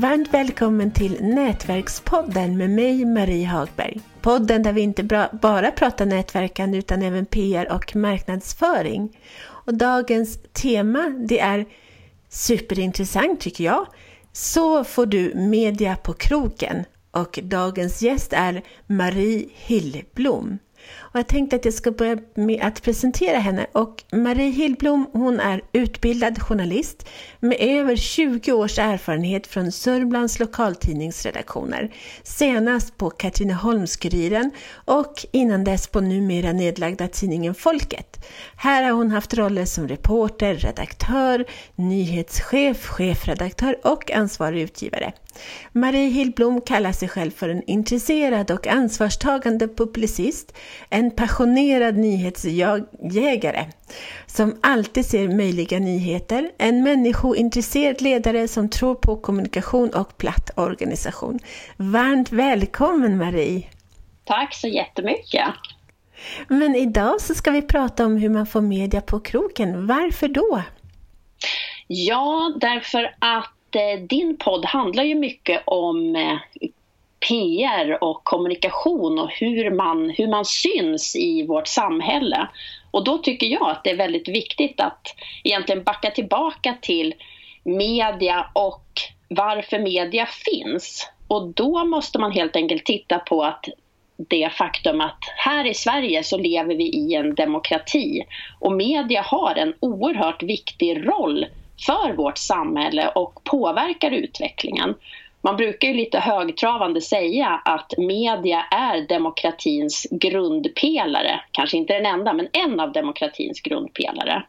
Varmt välkommen till Nätverkspodden med mig Marie Hagberg. Podden där vi inte bara pratar nätverkande utan även PR och marknadsföring. Och dagens tema det är superintressant tycker jag. Så får du media på kroken. Och dagens gäst är Marie Hillblom. Och jag tänkte att jag ska börja med att presentera henne. Och Marie Hillblom hon är utbildad journalist med över 20 års erfarenhet från Sörmlands lokaltidningsredaktioner. Senast på Katrineholms-Kuriren och innan dess på numera nedlagda tidningen Folket. Här har hon haft roller som reporter, redaktör, nyhetschef, chefredaktör och ansvarig utgivare. Marie Hillblom kallar sig själv för en intresserad och ansvarstagande publicist, en passionerad nyhetsjägare som alltid ser möjliga nyheter, en människointresserad ledare som tror på kommunikation och platt organisation. Varmt välkommen Marie! Tack så jättemycket! Men idag så ska vi prata om hur man får media på kroken. Varför då? Ja, därför att eh, din podd handlar ju mycket om eh, PR och kommunikation och hur man, hur man syns i vårt samhälle. Och då tycker jag att det är väldigt viktigt att egentligen backa tillbaka till media och varför media finns. Och då måste man helt enkelt titta på att det faktum att här i Sverige så lever vi i en demokrati och media har en oerhört viktig roll för vårt samhälle och påverkar utvecklingen. Man brukar ju lite högtravande säga att media är demokratins grundpelare. Kanske inte den enda, men en av demokratins grundpelare.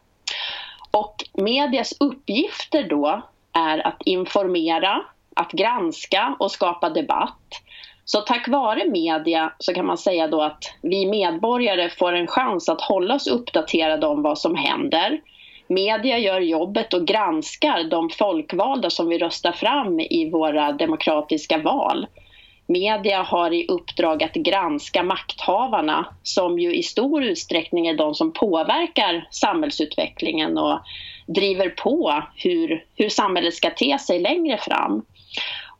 Och medias uppgifter då är att informera, att granska och skapa debatt. Så tack vare media så kan man säga då att vi medborgare får en chans att hålla oss uppdaterade om vad som händer media gör jobbet och granskar de folkvalda som vi röstar fram i våra demokratiska val. Media har i uppdrag att granska makthavarna som ju i stor utsträckning är de som påverkar samhällsutvecklingen och driver på hur, hur samhället ska te sig längre fram.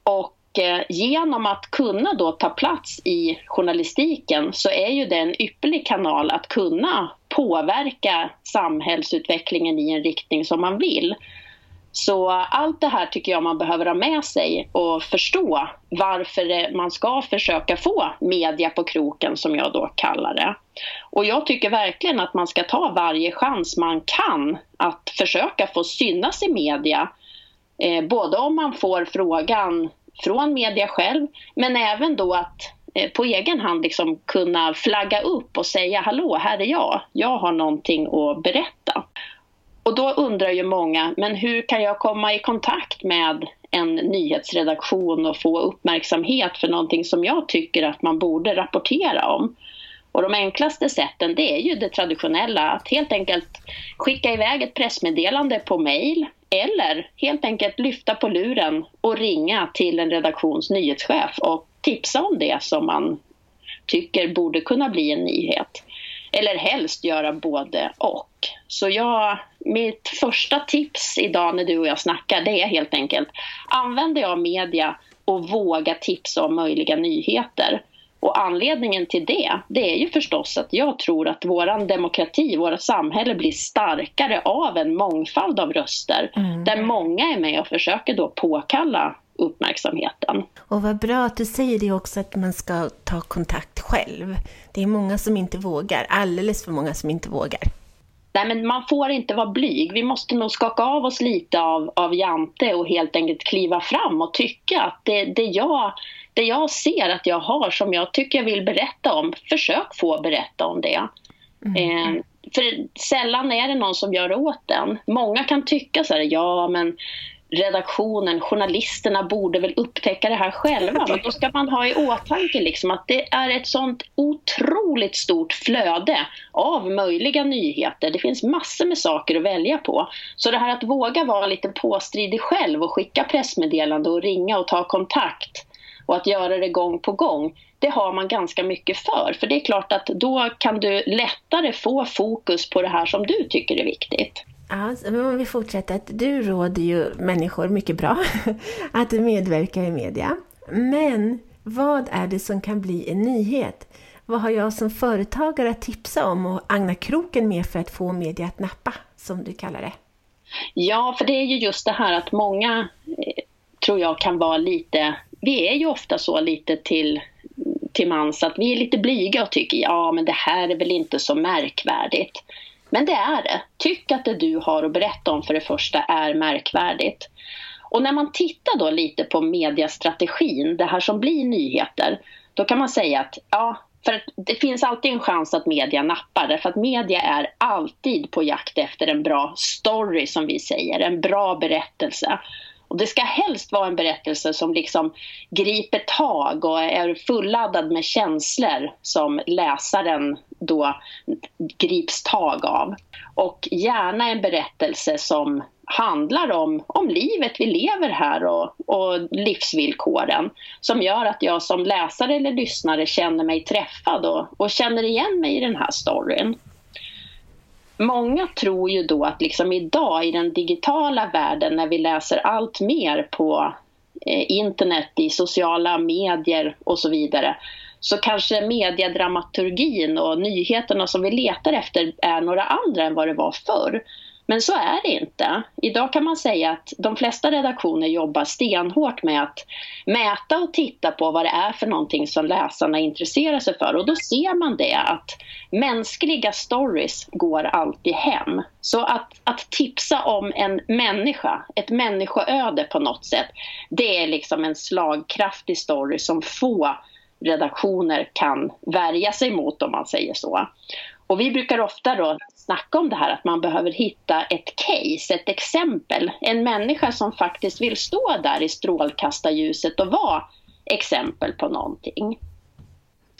Och eh, genom att kunna då ta plats i journalistiken så är ju det en ypperlig kanal att kunna påverka samhällsutvecklingen i en riktning som man vill. Så allt det här tycker jag man behöver ha med sig och förstå varför man ska försöka få media på kroken som jag då kallar det. Och jag tycker verkligen att man ska ta varje chans man kan att försöka få synas i media. Eh, både om man får frågan från media själv men även då att Eh, på egen hand liksom kunna flagga upp och säga hallå, här är jag, jag har någonting att berätta. Och då undrar ju många, men hur kan jag komma i kontakt med en nyhetsredaktion och få uppmärksamhet för någonting som jag tycker att man borde rapportera om? Och de enklaste sätten det är ju det traditionella, att helt enkelt skicka iväg ett pressmeddelande på mail eller helt enkelt lyfta på luren och ringa till en redaktions nyhetschef och tipsa om det som man tycker borde kunna bli en nyhet. Eller helst göra både och. Så jag, mitt första tips idag när du och jag snackar det är helt enkelt använder jag media och våga tipsa om möjliga nyheter. Och anledningen till det, det är ju förstås att jag tror att vår demokrati, våra samhälle blir starkare av en mångfald av röster. Mm. Där många är med och försöker då påkalla uppmärksamheten. Och vad bra att du säger det också att man ska ta kontakt själv. Det är många som inte vågar, alldeles för många som inte vågar. Nej, men man får inte vara blyg. Vi måste nog skaka av oss lite av, av Jante och helt enkelt kliva fram och tycka att det, det, jag, det jag ser att jag har som jag tycker jag vill berätta om, försök få berätta om det. Mm. Eh, för sällan är det någon som gör åt den. Många kan tycka så här, ja men redaktionen, journalisterna borde väl upptäcka det här själva. Men då ska man ha i åtanke liksom att det är ett sånt otroligt stort flöde av möjliga nyheter. Det finns massor med saker att välja på. Så det här att våga vara lite påstridig själv och skicka pressmeddelande och ringa och ta kontakt och att göra det gång på gång, det har man ganska mycket för. För det är klart att då kan du lättare få fokus på det här som du tycker är viktigt. Ja, men om vi fortsätter. Du råder ju människor mycket bra att medverka i media. Men vad är det som kan bli en nyhet? Vad har jag som företagare att tipsa om och agna kroken med för att få media att nappa, som du kallar det? Ja, för det är ju just det här att många eh, tror jag kan vara lite, vi är ju ofta så lite till, till mans att vi är lite blyga och tycker ja men det här är väl inte så märkvärdigt. Men det är det. Tyck att det du har att berätta om för det första är märkvärdigt. Och när man tittar då lite på mediastrategin, det här som blir nyheter, då kan man säga att ja, för det finns alltid en chans att media nappar därför att media är alltid på jakt efter en bra story som vi säger, en bra berättelse. Och det ska helst vara en berättelse som liksom griper tag och är fulladdad med känslor som läsaren då grips tag av. Och gärna en berättelse som handlar om, om livet vi lever här och, och livsvillkoren som gör att jag som läsare eller lyssnare känner mig träffad och, och känner igen mig i den här storyn. Många tror ju då att liksom idag i den digitala världen när vi läser allt mer på eh, internet, i sociala medier och så vidare så kanske mediedramaturgin och nyheterna som vi letar efter är några andra än vad det var förr. Men så är det inte. Idag kan man säga att de flesta redaktioner jobbar stenhårt med att mäta och titta på vad det är för någonting som läsarna intresserar sig för. Och då ser man det att mänskliga stories går alltid hem. Så att, att tipsa om en människa, ett människoöde på något sätt, det är liksom en slagkraftig story som få redaktioner kan värja sig mot om man säger så. Och vi brukar ofta då snacka om det här att man behöver hitta ett case, ett exempel. En människa som faktiskt vill stå där i strålkastarljuset och vara exempel på någonting.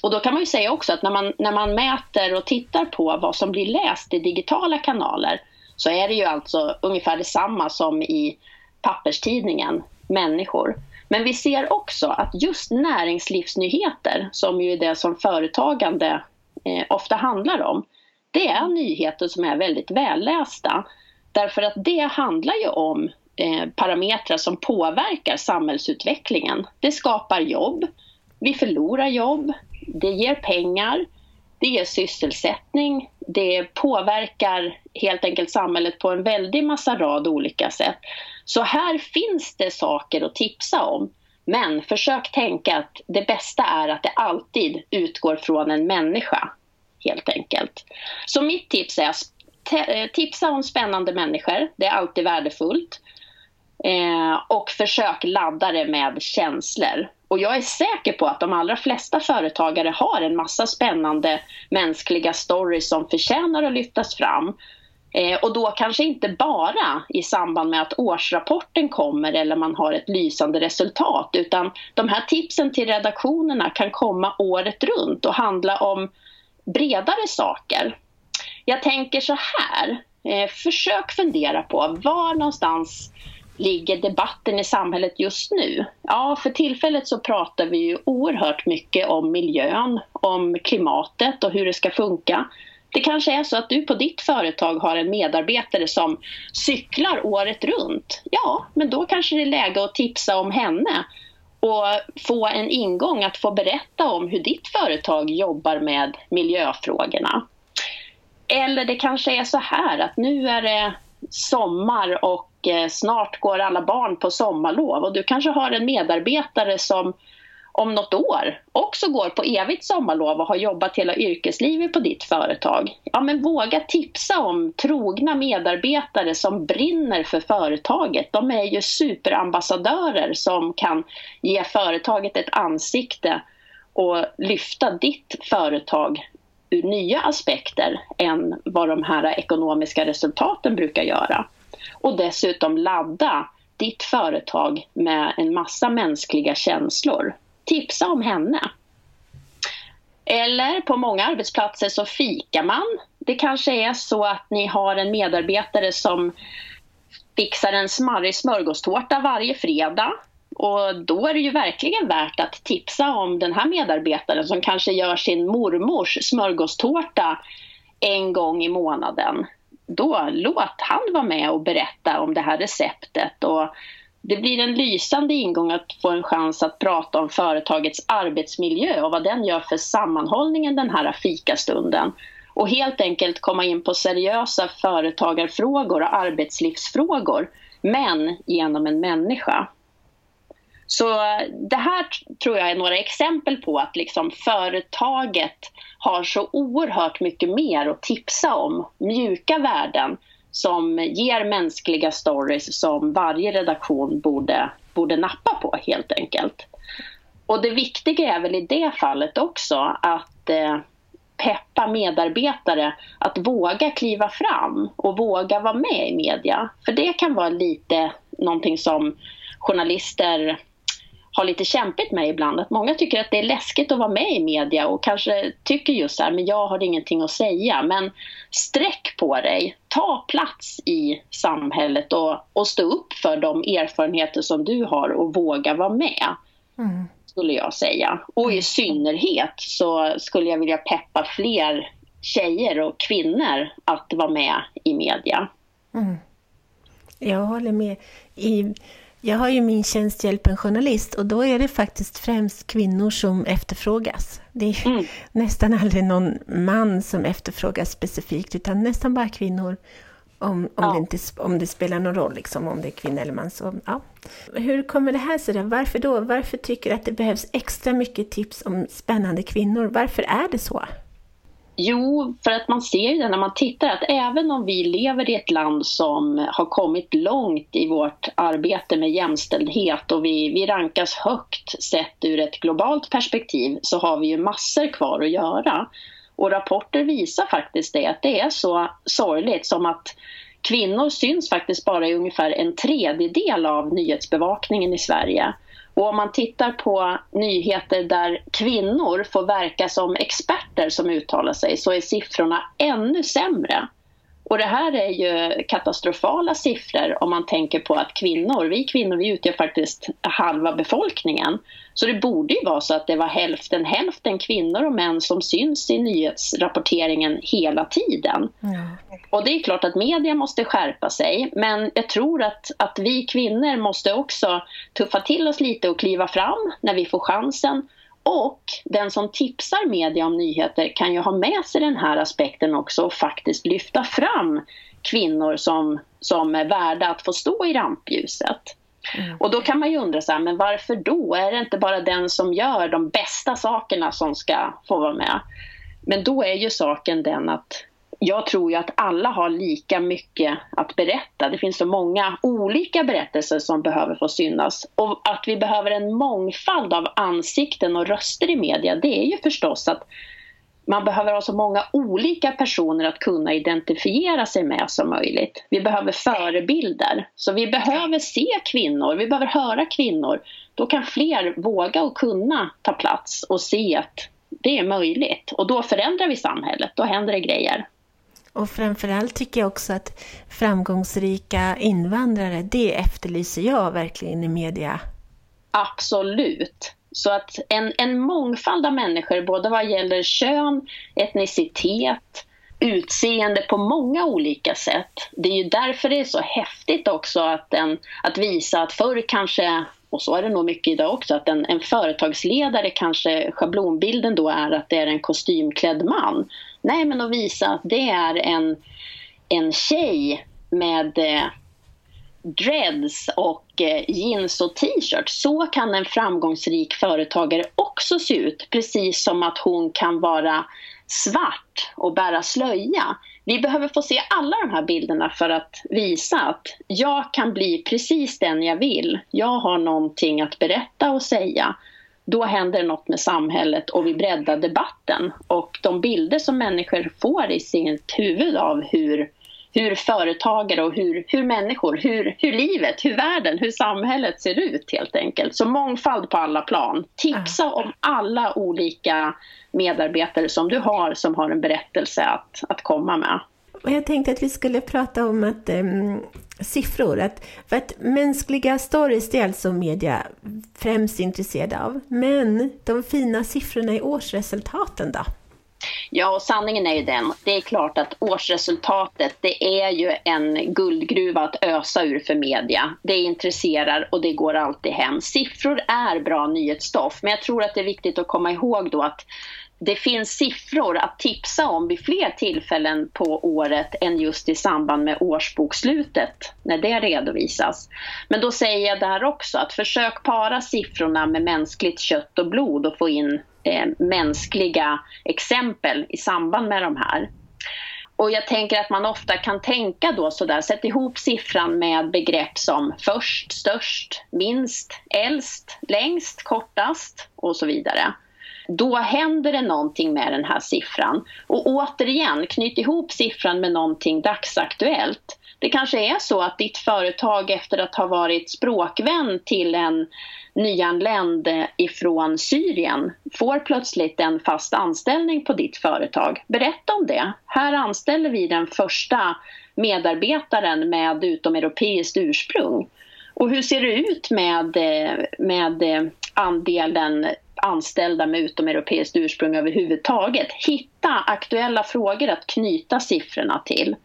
Och då kan man ju säga också att när man, när man mäter och tittar på vad som blir läst i digitala kanaler så är det ju alltså ungefär detsamma som i papperstidningen, människor. Men vi ser också att just näringslivsnyheter, som ju är det som företagande eh, ofta handlar om, det är nyheter som är väldigt vällästa. Därför att det handlar ju om eh, parametrar som påverkar samhällsutvecklingen. Det skapar jobb, vi förlorar jobb, det ger pengar, det ger sysselsättning, det påverkar helt enkelt samhället på en väldig massa rad olika sätt. Så här finns det saker att tipsa om. Men försök tänka att det bästa är att det alltid utgår från en människa helt enkelt. Så mitt tips är att eh, tipsa om spännande människor. Det är alltid värdefullt. Eh, och försök ladda det med känslor. Och jag är säker på att de allra flesta företagare har en massa spännande mänskliga stories som förtjänar att lyftas fram. Eh, och då kanske inte bara i samband med att årsrapporten kommer eller man har ett lysande resultat utan de här tipsen till redaktionerna kan komma året runt och handla om bredare saker. Jag tänker så här, eh, försök fundera på var någonstans ligger debatten i samhället just nu? Ja, för tillfället så pratar vi ju oerhört mycket om miljön, om klimatet och hur det ska funka. Det kanske är så att du på ditt företag har en medarbetare som cyklar året runt. Ja, men då kanske det är läge att tipsa om henne och få en ingång att få berätta om hur ditt företag jobbar med miljöfrågorna. Eller det kanske är så här att nu är det sommar och eh, snart går alla barn på sommarlov och du kanske har en medarbetare som om något år också går på evigt sommarlov och har jobbat hela yrkeslivet på ditt företag. Ja, men våga tipsa om trogna medarbetare som brinner för företaget. De är ju superambassadörer som kan ge företaget ett ansikte och lyfta ditt företag ur nya aspekter än vad de här ekonomiska resultaten brukar göra. Och dessutom ladda ditt företag med en massa mänskliga känslor tipsa om henne. Eller på många arbetsplatser så fikar man. Det kanske är så att ni har en medarbetare som fixar en smarrig smörgåstårta varje fredag. Och då är det ju verkligen värt att tipsa om den här medarbetaren som kanske gör sin mormors smörgåstårta en gång i månaden. då låt han vara med och berätta om det här receptet. Och det blir en lysande ingång att få en chans att prata om företagets arbetsmiljö och vad den gör för sammanhållningen den här fikastunden. Och helt enkelt komma in på seriösa företagarfrågor och arbetslivsfrågor, men genom en människa. Så eh, det här tror jag är några exempel på att liksom företaget har så oerhört mycket mer att tipsa om, mjuka värden som ger mänskliga stories som varje redaktion borde, borde nappa på helt enkelt. Och det viktiga är väl i det fallet också att eh, peppa medarbetare att våga kliva fram och våga vara med i media. För det kan vara lite någonting som journalister har lite kämpigt med ibland. Att många tycker att det är läskigt att vara med i media och kanske tycker just så här, men jag har ingenting att säga. Men sträck på dig, ta plats i samhället och, och stå upp för de erfarenheter som du har och våga vara med. Mm. Skulle jag säga. Och i mm. synnerhet så skulle jag vilja peppa fler tjejer och kvinnor att vara med i media. Mm. Jag håller med. I jag har ju min tjänst Hjälp en journalist och då är det faktiskt främst kvinnor som efterfrågas. Det är mm. nästan aldrig någon man som efterfrågas specifikt utan nästan bara kvinnor. Om, om, ja. det, inte, om det spelar någon roll, liksom, om det är kvinna eller man. Så, ja. Hur kommer det här sig då? Varför då? Varför tycker du att det behövs extra mycket tips om spännande kvinnor? Varför är det så? Jo, för att man ser det när man tittar att även om vi lever i ett land som har kommit långt i vårt arbete med jämställdhet och vi, vi rankas högt sett ur ett globalt perspektiv så har vi ju massor kvar att göra. Och rapporter visar faktiskt det, att det är så sorgligt som att kvinnor syns faktiskt bara i ungefär en tredjedel av nyhetsbevakningen i Sverige. Och om man tittar på nyheter där kvinnor får verka som experter som uttalar sig så är siffrorna ännu sämre. Och det här är ju katastrofala siffror om man tänker på att kvinnor, vi kvinnor vi utgör faktiskt halva befolkningen. Så det borde ju vara så att det var hälften hälften kvinnor och män som syns i nyhetsrapporteringen hela tiden. Mm. Och det är klart att media måste skärpa sig men jag tror att, att vi kvinnor måste också tuffa till oss lite och kliva fram när vi får chansen och den som tipsar media om nyheter kan ju ha med sig den här aspekten också och faktiskt lyfta fram kvinnor som, som är värda att få stå i rampljuset. Mm. Och då kan man ju undra så här, men varför då? Är det inte bara den som gör de bästa sakerna som ska få vara med? Men då är ju saken den att jag tror ju att alla har lika mycket att berätta. Det finns så många olika berättelser som behöver få synas. Och att vi behöver en mångfald av ansikten och röster i media, det är ju förstås att man behöver ha så många olika personer att kunna identifiera sig med som möjligt. Vi behöver förebilder. Så vi behöver se kvinnor, vi behöver höra kvinnor. Då kan fler våga och kunna ta plats och se att det är möjligt. Och då förändrar vi samhället, då händer det grejer. Och framförallt tycker jag också att framgångsrika invandrare, det efterlyser jag verkligen i media. Absolut. Så att en, en mångfald av människor, både vad gäller kön, etnicitet, utseende på många olika sätt. Det är ju därför det är så häftigt också att, en, att visa att förr kanske, och så är det nog mycket idag också, att en, en företagsledare kanske schablonbilden då är att det är en kostymklädd man. Nej, men att visa att det är en, en tjej med eh, dreads och eh, jeans och t-shirt. Så kan en framgångsrik företagare också se ut. Precis som att hon kan vara svart och bära slöja. Vi behöver få se alla de här bilderna för att visa att jag kan bli precis den jag vill. Jag har någonting att berätta och säga då händer något med samhället och vi breddar debatten. Och de bilder som människor får i sitt huvud av hur, hur företagare och hur, hur människor, hur, hur livet, hur världen, hur samhället ser ut helt enkelt. Så mångfald på alla plan. Tipsa om alla olika medarbetare som du har som har en berättelse att, att komma med. Jag tänkte att vi skulle prata om att um, siffror. Att, för att mänskliga stories det är alltså media främst intresserade av. Men de fina siffrorna i årsresultaten då? Ja, och sanningen är ju den. Det är klart att årsresultatet det är ju en guldgruva att ösa ur för media. Det intresserar och det går alltid hem. Siffror är bra nyhetsstoff, men jag tror att det är viktigt att komma ihåg då att det finns siffror att tipsa om vid fler tillfällen på året än just i samband med årsbokslutet när det redovisas. Men då säger jag där också att försök para siffrorna med mänskligt kött och blod och få in eh, mänskliga exempel i samband med de här. Och jag tänker att man ofta kan tänka då sådär, sätt ihop siffran med begrepp som först, störst, minst, äldst, längst, kortast och så vidare. Då händer det någonting med den här siffran. Och återigen, knyt ihop siffran med någonting dagsaktuellt. Det kanske är så att ditt företag efter att ha varit språkvän till en nyanländ eh, ifrån Syrien får plötsligt en fast anställning på ditt företag. Berätta om det. Här anställer vi den första medarbetaren med utomeuropeiskt ursprung. Och hur ser det ut med, eh, med eh, andelen anställda med utomeuropeiskt ursprung överhuvudtaget. Hitta aktuella frågor att knyta siffrorna till.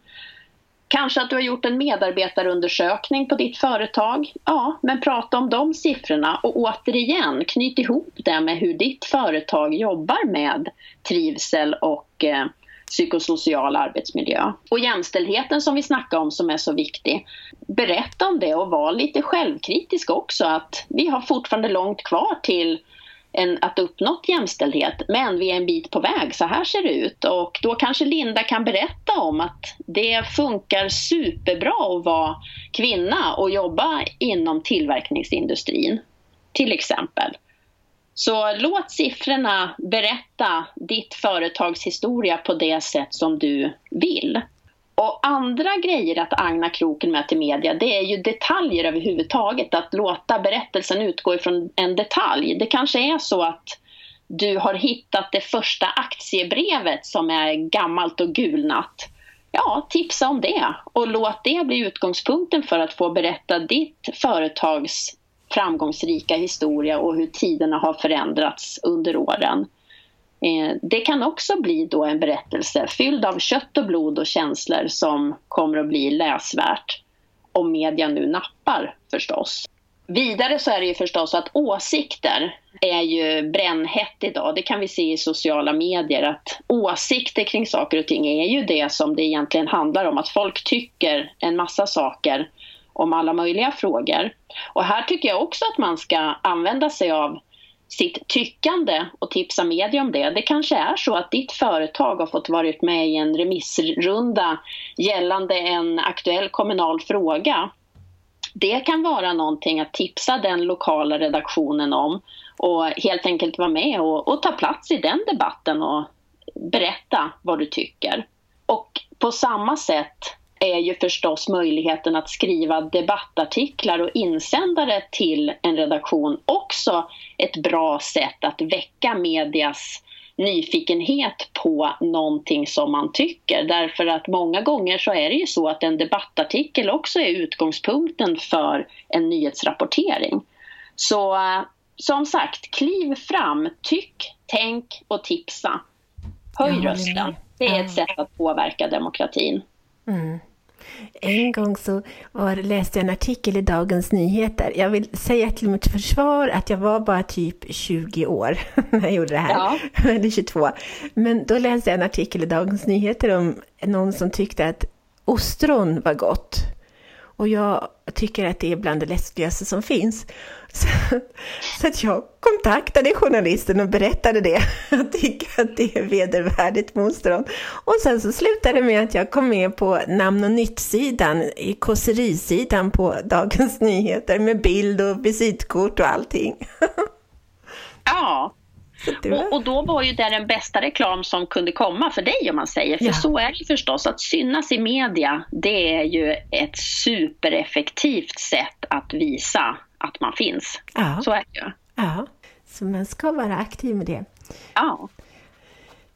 Kanske att du har gjort en medarbetarundersökning på ditt företag. Ja, men prata om de siffrorna och återigen knyt ihop det med hur ditt företag jobbar med trivsel och eh, psykosocial arbetsmiljö. Och jämställdheten som vi snackade om som är så viktig. Berätta om det och var lite självkritisk också att vi har fortfarande långt kvar till en, att uppnått jämställdhet men vi är en bit på väg, så här ser det ut. Och då kanske Linda kan berätta om att det funkar superbra att vara kvinna och jobba inom tillverkningsindustrin, till exempel. Så låt siffrorna berätta ditt företags historia på det sätt som du vill. Och andra grejer att agna kroken med till media, det är ju detaljer överhuvudtaget. Att låta berättelsen utgå ifrån en detalj. Det kanske är så att du har hittat det första aktiebrevet som är gammalt och gulnat. Ja, tipsa om det och låt det bli utgångspunkten för att få berätta ditt företags framgångsrika historia och hur tiderna har förändrats under åren. Eh, det kan också bli då en berättelse fylld av kött och blod och känslor som kommer att bli läsvärt om media nu nappar förstås. Vidare så är det ju förstås att åsikter är ju brännhett idag. Det kan vi se i sociala medier att åsikter kring saker och ting är ju det som det egentligen handlar om. Att folk tycker en massa saker om alla möjliga frågor. Och här tycker jag också att man ska använda sig av sitt tyckande och tipsa media om det. Det kanske är så att ditt företag har fått varit med i en remissrunda gällande en aktuell kommunal fråga. Det kan vara någonting att tipsa den lokala redaktionen om och helt enkelt vara med och, och ta plats i den debatten och berätta vad du tycker. Och på samma sätt är ju förstås möjligheten att skriva debattartiklar och insändare till en redaktion också ett bra sätt att väcka medias nyfikenhet på någonting som man tycker. Därför att många gånger så är det ju så att en debattartikel också är utgångspunkten för en nyhetsrapportering. Så som sagt, kliv fram, tyck, tänk och tipsa. Höj rösten. Det är ett sätt att påverka demokratin. Mm. En gång så var, läste jag en artikel i Dagens Nyheter. Jag vill säga till mitt försvar att jag var bara typ 20 år när jag gjorde det här, ja. eller 22. Men då läste jag en artikel i Dagens Nyheter om någon som tyckte att ostron var gott. Och jag tycker att det är bland det läskigaste som finns. Så, så att jag kontaktade journalisten och berättade det. Jag tycker att det är vedervärdigt motstånd. Och sen så slutade det med att jag kom med på namn och nytt-sidan, i kåserisidan på Dagens Nyheter med bild och visitkort och allting. Ja, och, och, då var ju det den bästa reklam som kunde komma för dig om man säger. För ja. så är det förstås, att synas i media det är ju ett supereffektivt sätt att visa att man finns. Ja. Så är det ju. Ja, så man ska vara aktiv med det. Ja.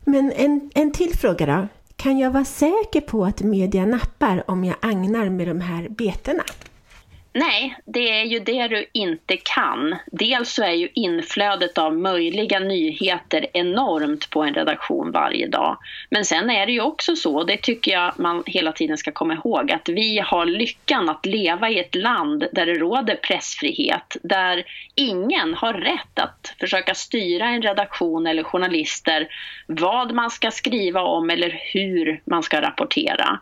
Men en, en till fråga då. Kan jag vara säker på att media nappar om jag agnar med de här betena? Nej, det är ju det du inte kan. Dels så är ju inflödet av möjliga nyheter enormt på en redaktion varje dag. Men sen är det ju också så, och det tycker jag man hela tiden ska komma ihåg, att vi har lyckan att leva i ett land där det råder pressfrihet, där ingen har rätt att försöka styra en redaktion eller journalister vad man ska skriva om eller hur man ska rapportera.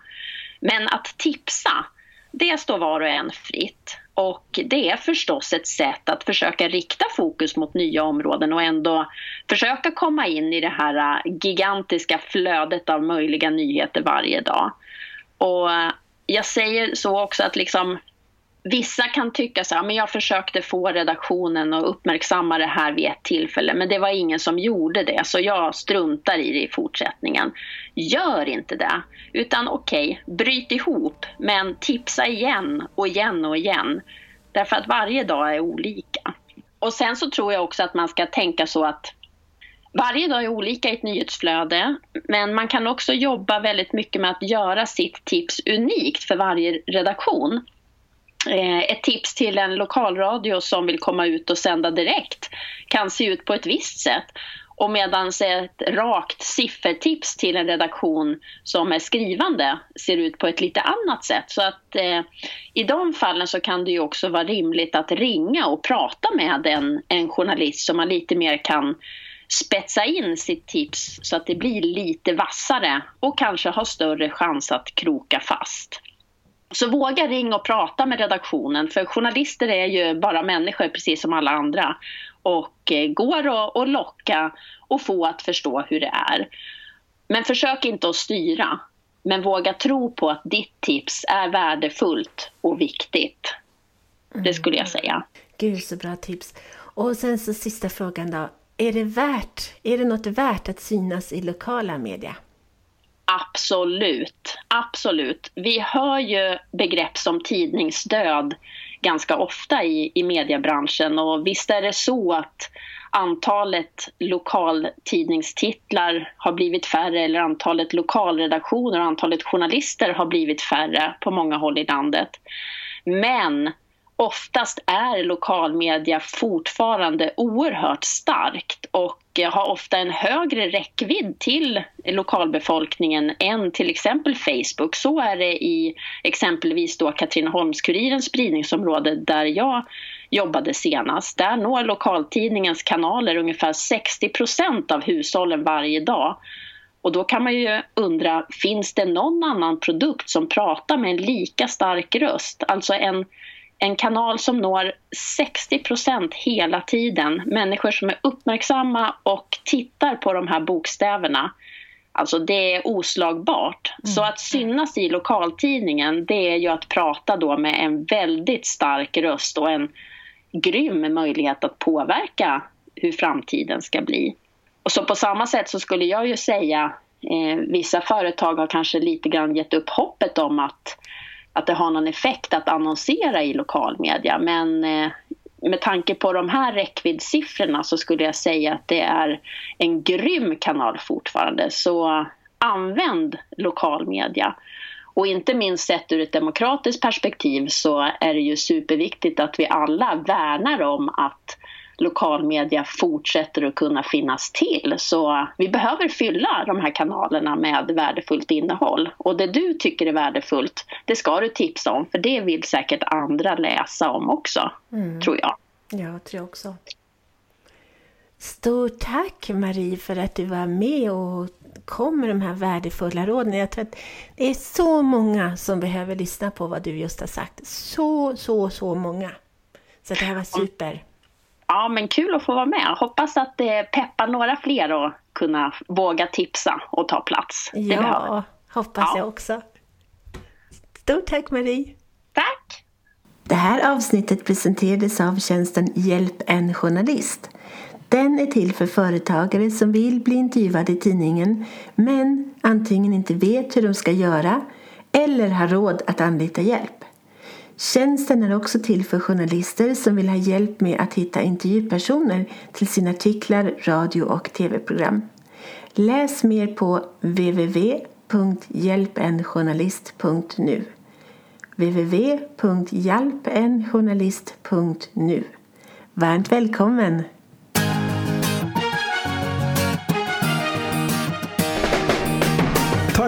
Men att tipsa det står var och en fritt. Och det är förstås ett sätt att försöka rikta fokus mot nya områden och ändå försöka komma in i det här äh, gigantiska flödet av möjliga nyheter varje dag. Och äh, jag säger så också att liksom Vissa kan tycka så här, men jag försökte få redaktionen att uppmärksamma det här vid ett tillfälle men det var ingen som gjorde det så jag struntar i det i fortsättningen. Gör inte det, utan okej, okay, bryt ihop men tipsa igen och igen och igen. Därför att varje dag är olika. Och sen så tror jag också att man ska tänka så att varje dag är olika i ett nyhetsflöde men man kan också jobba väldigt mycket med att göra sitt tips unikt för varje redaktion. Eh, ett tips till en lokalradio som vill komma ut och sända direkt kan se ut på ett visst sätt. Och medan ett rakt siffertips till en redaktion som är skrivande ser ut på ett lite annat sätt. Så att eh, i de fallen så kan det ju också vara rimligt att ringa och prata med en, en journalist som man lite mer kan spetsa in sitt tips så att det blir lite vassare och kanske har större chans att kroka fast. Så våga ringa och prata med redaktionen för journalister är ju bara människor precis som alla andra och eh, går att locka och få att förstå hur det är. Men försök inte att styra. Men våga tro på att ditt tips är värdefullt och viktigt. Det skulle jag säga. Gud så bra tips. Och sen så sista frågan då. Är det värt, är det något värt att synas i lokala media? Absolut, absolut. Vi hör ju begrepp som tidningsdöd ganska ofta i, i mediebranschen och visst är det så att antalet lokaltidningstitlar har blivit färre eller antalet lokalredaktioner och antalet journalister har blivit färre på många håll i landet. Men oftast är lokalmedia fortfarande oerhört starkt och eh, har ofta en högre räckvidd till lokalbefolkningen än till exempel Facebook. Så är det i exempelvis då Katrineholms-Kurirens spridningsområde där jag jobbade senast. Där når lokaltidningens kanaler ungefär 60% av hushållen varje dag. Och då kan man ju undra, finns det någon annan produkt som pratar med en lika stark röst? Alltså en en kanal som når 60% hela tiden. Människor som är uppmärksamma och tittar på de här bokstäverna. Alltså det är oslagbart. Mm. Så att synas i lokaltidningen det är ju att prata då med en väldigt stark röst och en grym möjlighet att påverka hur framtiden ska bli. Och så på samma sätt så skulle jag ju säga eh, vissa företag har kanske lite grann gett upp hoppet om att att det har någon effekt att annonsera i lokalmedia. Men eh, med tanke på de här räckviddssiffrorna så skulle jag säga att det är en grym kanal fortfarande. Så använd lokalmedia. Och inte minst sett ur ett demokratiskt perspektiv så är det ju superviktigt att vi alla värnar om att lokalmedia fortsätter att kunna finnas till. Så vi behöver fylla de här kanalerna med värdefullt innehåll. Och det du tycker är värdefullt, det ska du tipsa om för det vill säkert andra läsa om också, mm. tror jag. Ja, tror jag också. Stort tack Marie för att du var med och kom med de här värdefulla råden. Jag tror att det är så många som behöver lyssna på vad du just har sagt. Så, så, så många. Så det här var super. Ja, men kul att få vara med. Hoppas att det peppar några fler att kunna våga tipsa och ta plats. Det ja, behöver. hoppas ja. jag också. Stort tack Marie! Tack! Det här avsnittet presenterades av tjänsten Hjälp en journalist. Den är till för företagare som vill bli intervjuade i tidningen men antingen inte vet hur de ska göra eller har råd att anlita hjälp. Tjänsten är också till för journalister som vill ha hjälp med att hitta intervjupersoner till sina artiklar, radio och tv-program. Läs mer på www.hjälpenjournalist.nu www.hjälpenjournalist.nu. Varmt välkommen!